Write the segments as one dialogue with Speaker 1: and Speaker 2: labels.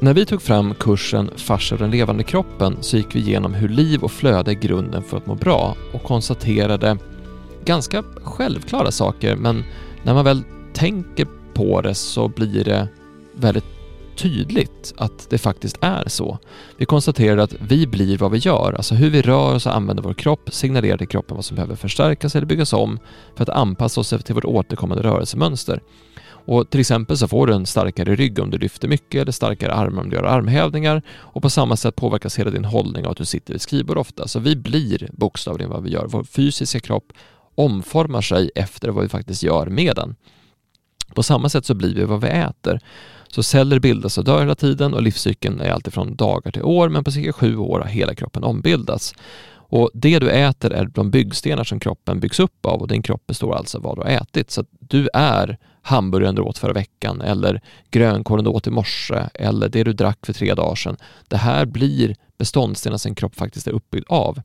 Speaker 1: När vi tog fram kursen Fars och den levande kroppen så gick vi igenom hur liv och flöde är grunden för att må bra och konstaterade ganska självklara saker men när man väl tänker på det så blir det väldigt tydligt att det faktiskt är så. Vi konstaterade att vi blir vad vi gör, alltså hur vi rör oss och använder vår kropp signalerar till kroppen vad som behöver förstärkas eller byggas om för att anpassa oss till vårt återkommande rörelsemönster. Och till exempel så får du en starkare rygg om du lyfter mycket eller starkare armar om du gör armhävningar och på samma sätt påverkas hela din hållning av att du sitter vid skrivbord ofta. Så vi blir bokstavligen vad vi gör. Vår fysiska kropp omformar sig efter vad vi faktiskt gör med den. På samma sätt så blir vi vad vi äter. Så celler bildas och dör hela tiden och livscykeln är alltifrån dagar till år men på cirka sju år har hela kroppen ombildats. Och det du äter är de byggstenar som kroppen byggs upp av och din kropp består alltså av vad du har ätit. Så du är hamburgaren du åt förra veckan eller grönkålen du åt i morse eller det du drack för tre dagar sedan. Det här blir beståndsdelarna som en kropp faktiskt är uppbyggd av.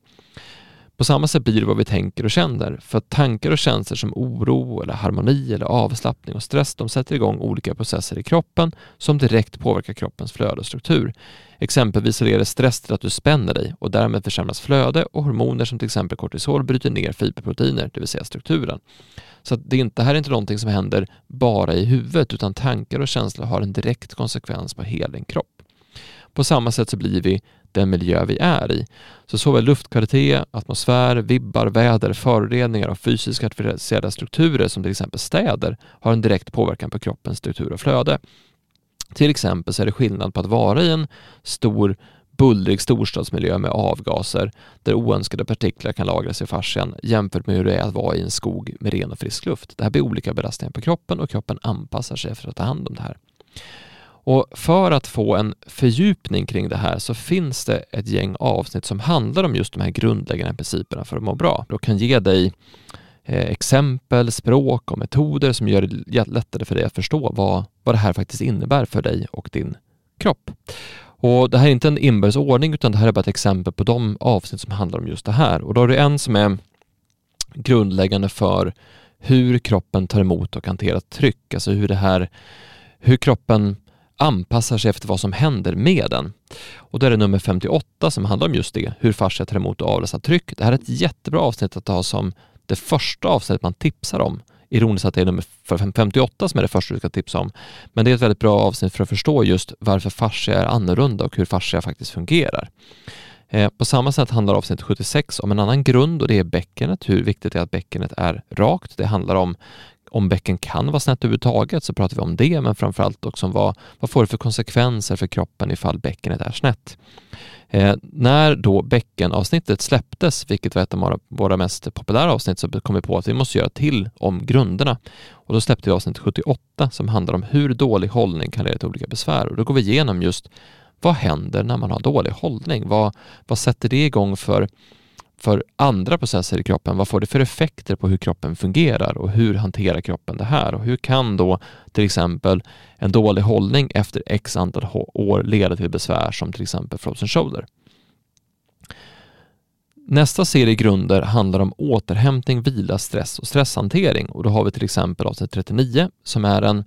Speaker 1: På samma sätt blir det vad vi tänker och känner. För att tankar och känslor som oro, eller harmoni, eller avslappning och stress, de sätter igång olika processer i kroppen som direkt påverkar kroppens flöde och struktur. Exempelvis leder stress till att du spänner dig och därmed försämras flöde och hormoner som till exempel kortisol bryter ner fiberproteiner, det vill säga strukturen. Så det, är inte, det här är inte någonting som händer bara i huvudet utan tankar och känslor har en direkt konsekvens på hela din kropp. På samma sätt så blir vi den miljö vi är i. Så såväl luftkvalitet, atmosfär, vibbar, väder, föroreningar och fysiska artificiella strukturer som till exempel städer har en direkt påverkan på kroppens struktur och flöde. Till exempel så är det skillnad på att vara i en stor bullrig storstadsmiljö med avgaser där oönskade partiklar kan lagras i fascian jämfört med hur det är att vara i en skog med ren och frisk luft. Det här blir olika belastningar på kroppen och kroppen anpassar sig för att ta hand om det här. Och för att få en fördjupning kring det här så finns det ett gäng avsnitt som handlar om just de här grundläggande principerna för att må bra. Jag kan ge dig eh, exempel, språk och metoder som gör det lättare för dig att förstå vad, vad det här faktiskt innebär för dig och din kropp. Och Det här är inte en inbördes ordning utan det här är bara ett exempel på de avsnitt som handlar om just det här. Och då är det en som är grundläggande för hur kroppen tar emot och hanterar tryck, alltså hur det här, hur kroppen anpassar sig efter vad som händer med den. Och då är det nummer 58 som handlar om just det, hur fascia tar emot och avläsa tryck. Det här är ett jättebra avsnitt att ha som det första avsnittet man tipsar om. Ironiskt att det är nummer 58 som är det första du ska tipsa om. Men det är ett väldigt bra avsnitt för att förstå just varför fascia är annorlunda och hur fascia faktiskt fungerar. Eh, på samma sätt handlar avsnitt 76 om en annan grund och det är bäckenet, hur viktigt det är att bäckenet är rakt. Det handlar om om bäcken kan vara snett överhuvudtaget så pratar vi om det, men framförallt också om vad, vad får det för konsekvenser för kroppen ifall bäckenet är snett. Eh, när då bäckenavsnittet släpptes, vilket var ett av våra mest populära avsnitt, så kom vi på att vi måste göra till om grunderna. Och då släppte vi avsnitt 78 som handlar om hur dålig hållning kan leda till olika besvär. Och då går vi igenom just vad händer när man har dålig hållning? Vad, vad sätter det igång för för andra processer i kroppen. Vad får det för effekter på hur kroppen fungerar och hur hanterar kroppen det här? Och hur kan då till exempel en dålig hållning efter x antal år leda till besvär som till exempel frozen shoulder? Nästa serie grunder handlar om återhämtning, vila, stress och stresshantering och då har vi till exempel avsnitt 39 som är en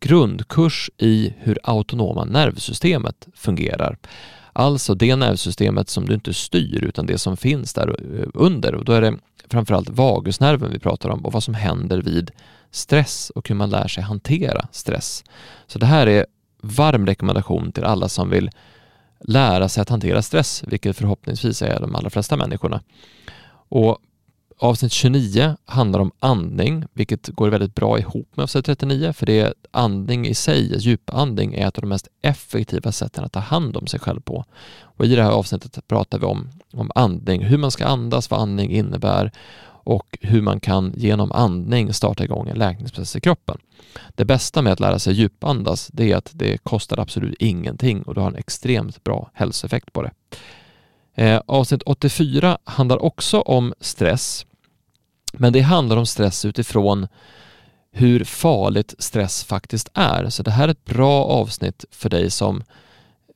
Speaker 1: grundkurs i hur autonoma nervsystemet fungerar. Alltså det nervsystemet som du inte styr utan det som finns där under och då är det framförallt vagusnerven vi pratar om och vad som händer vid stress och hur man lär sig hantera stress. Så det här är varm rekommendation till alla som vill lära sig att hantera stress, vilket förhoppningsvis är de allra flesta människorna. Och Avsnitt 29 handlar om andning, vilket går väldigt bra ihop med avsnitt 39, för det är andning i sig, djupandning, är ett av de mest effektiva sätten att ta hand om sig själv på. Och I det här avsnittet pratar vi om, om andning, hur man ska andas, vad andning innebär och hur man kan genom andning starta igång en läkningsprocess i kroppen. Det bästa med att lära sig djupandas, det är att det kostar absolut ingenting och du har en extremt bra hälsoeffekt på det. Eh, avsnitt 84 handlar också om stress, men det handlar om stress utifrån hur farligt stress faktiskt är. Så det här är ett bra avsnitt för dig som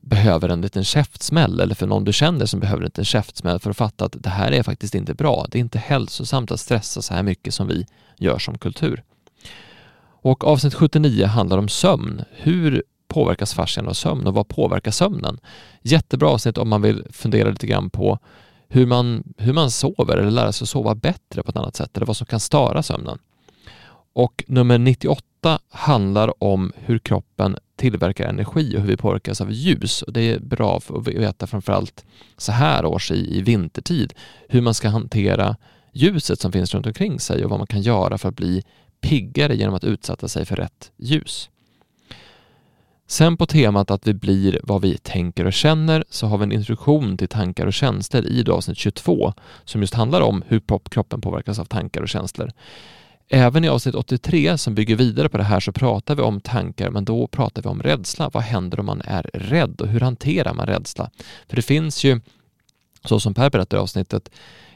Speaker 1: behöver en liten käftsmäll eller för någon du känner som behöver en liten käftsmäll för att fatta att det här är faktiskt inte bra. Det är inte hälsosamt att stressa så här mycket som vi gör som kultur. Och avsnitt 79 handlar om sömn. Hur påverkas fascian av sömn och vad påverkar sömnen? Jättebra avsnitt om man vill fundera lite grann på hur man, hur man sover eller lära sig att sova bättre på ett annat sätt eller vad som kan störa sömnen. Och nummer 98 handlar om hur kroppen tillverkar energi och hur vi påverkas av ljus. Och det är bra för att veta framförallt så här års i, i vintertid hur man ska hantera ljuset som finns runt omkring sig och vad man kan göra för att bli piggare genom att utsätta sig för rätt ljus. Sen på temat att vi blir vad vi tänker och känner så har vi en introduktion till tankar och känslor i avsnitt 22 som just handlar om hur kroppen påverkas av tankar och känslor. Även i avsnitt 83 som bygger vidare på det här så pratar vi om tankar men då pratar vi om rädsla. Vad händer om man är rädd och hur hanterar man rädsla? För det finns ju, så som Per berättar i avsnittet,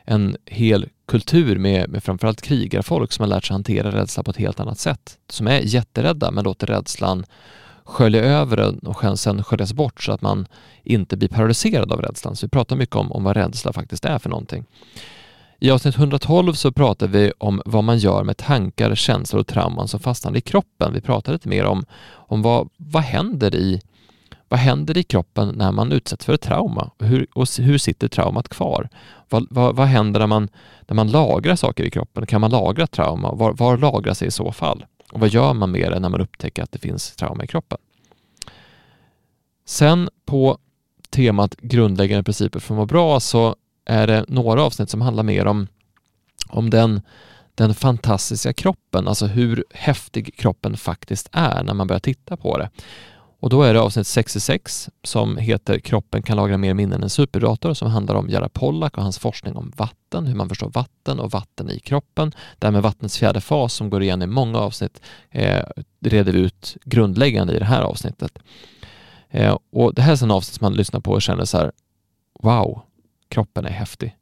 Speaker 1: en hel kultur med, med framförallt krigarfolk som har lärt sig hantera rädsla på ett helt annat sätt. Som är jätterädda men låter rädslan skölja över den och sen sköljas bort så att man inte blir paralyserad av rädslan. Så vi pratar mycket om, om vad rädsla faktiskt är för någonting. I avsnitt 112 så pratar vi om vad man gör med tankar, känslor och trauman som fastnar i kroppen. Vi pratar lite mer om, om vad, vad, händer i, vad händer i kroppen när man utsätts för ett trauma hur, och hur sitter traumat kvar? Vad, vad, vad händer när man, när man lagrar saker i kroppen? Kan man lagra trauma? Var, var lagras det i så fall? Och vad gör man med det när man upptäcker att det finns trauma i kroppen? Sen på temat grundläggande principer för att må bra så är det några avsnitt som handlar mer om, om den, den fantastiska kroppen, alltså hur häftig kroppen faktiskt är när man börjar titta på det. Och då är det avsnitt 66 som heter Kroppen kan lagra mer minnen än en superdator som handlar om Gerhard Pollack och hans forskning om vatten, hur man förstår vatten och vatten i kroppen. Det här med vattnets fjärde fas som går igen i många avsnitt eh, reder vi ut grundläggande i det här avsnittet. Eh, och det här är en avsnitt som man lyssnar på och känner så här Wow, kroppen är häftig.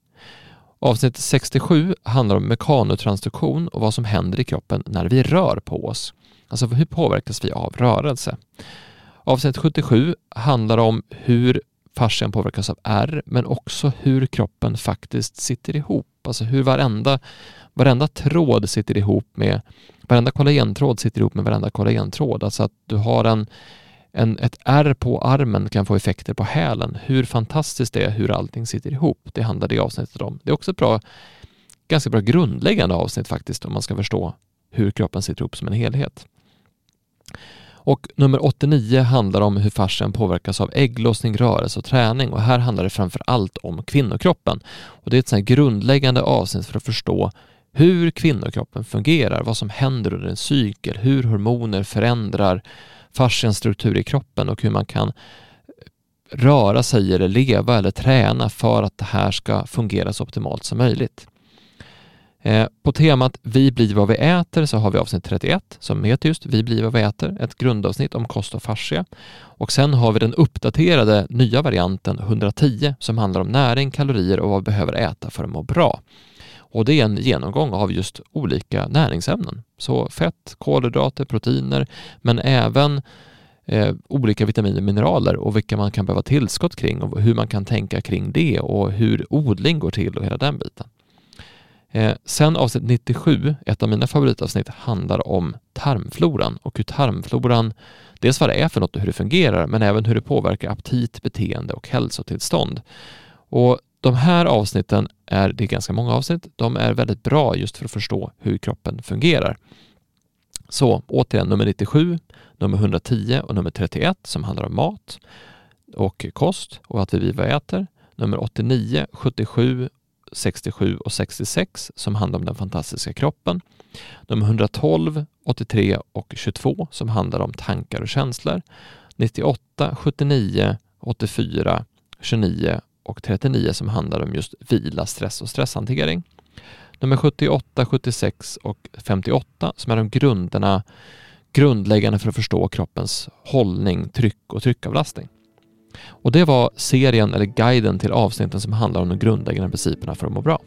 Speaker 1: Avsnitt 67 handlar om mekanotransduktion och vad som händer i kroppen när vi rör på oss. Alltså hur påverkas vi av rörelse? Avsnitt 77 handlar om hur fascian påverkas av R, men också hur kroppen faktiskt sitter ihop. Alltså hur varenda, varenda tråd sitter ihop med, varenda kollagentråd sitter ihop med varenda kollagentråd. Alltså att du har en, en, ett R på armen kan få effekter på hälen. Hur fantastiskt det är hur allting sitter ihop. Det handlar det avsnittet om. Det är också ett bra, ganska bra grundläggande avsnitt faktiskt om man ska förstå hur kroppen sitter ihop som en helhet. Och nummer 89 handlar om hur fascian påverkas av ägglossning, rörelse och träning och här handlar det framför allt om kvinnokroppen. Och det är ett sånt grundläggande avsnitt för att förstå hur kvinnokroppen fungerar, vad som händer under en cykel, hur hormoner förändrar fascians struktur i kroppen och hur man kan röra sig eller leva eller träna för att det här ska fungera så optimalt som möjligt. Eh, på temat Vi blir vad vi äter så har vi avsnitt 31 som heter just Vi blir vad vi äter, ett grundavsnitt om kost och fascia. Och sen har vi den uppdaterade nya varianten 110 som handlar om näring, kalorier och vad vi behöver äta för att må bra. Och det är en genomgång av just olika näringsämnen. Så fett, kolhydrater, proteiner, men även eh, olika vitaminer och mineraler och vilka man kan behöva tillskott kring och hur man kan tänka kring det och hur odling går till och hela den biten. Eh, sen avsnitt 97, ett av mina favoritavsnitt, handlar om tarmfloran och hur tarmfloran, dels vad det är för något och hur det fungerar, men även hur det påverkar aptit, beteende och hälsotillstånd. Och de här avsnitten är, det är ganska många avsnitt, de är väldigt bra just för att förstå hur kroppen fungerar. Så återigen nummer 97, nummer 110 och nummer 31 som handlar om mat och kost och att vi vad äter. Nummer 89, 77 67 och 66 som handlar om den fantastiska kroppen. Nummer 112, 83 och 22 som handlar om tankar och känslor. 98, 79, 84, 29 och 39 som handlar om just vila, stress och stresshantering. Nummer 78, 76 och 58 som är de grunderna grundläggande för att förstå kroppens hållning, tryck och tryckavlastning. Och det var serien eller guiden till avsnitten som handlar om de grundläggande principerna för att må bra.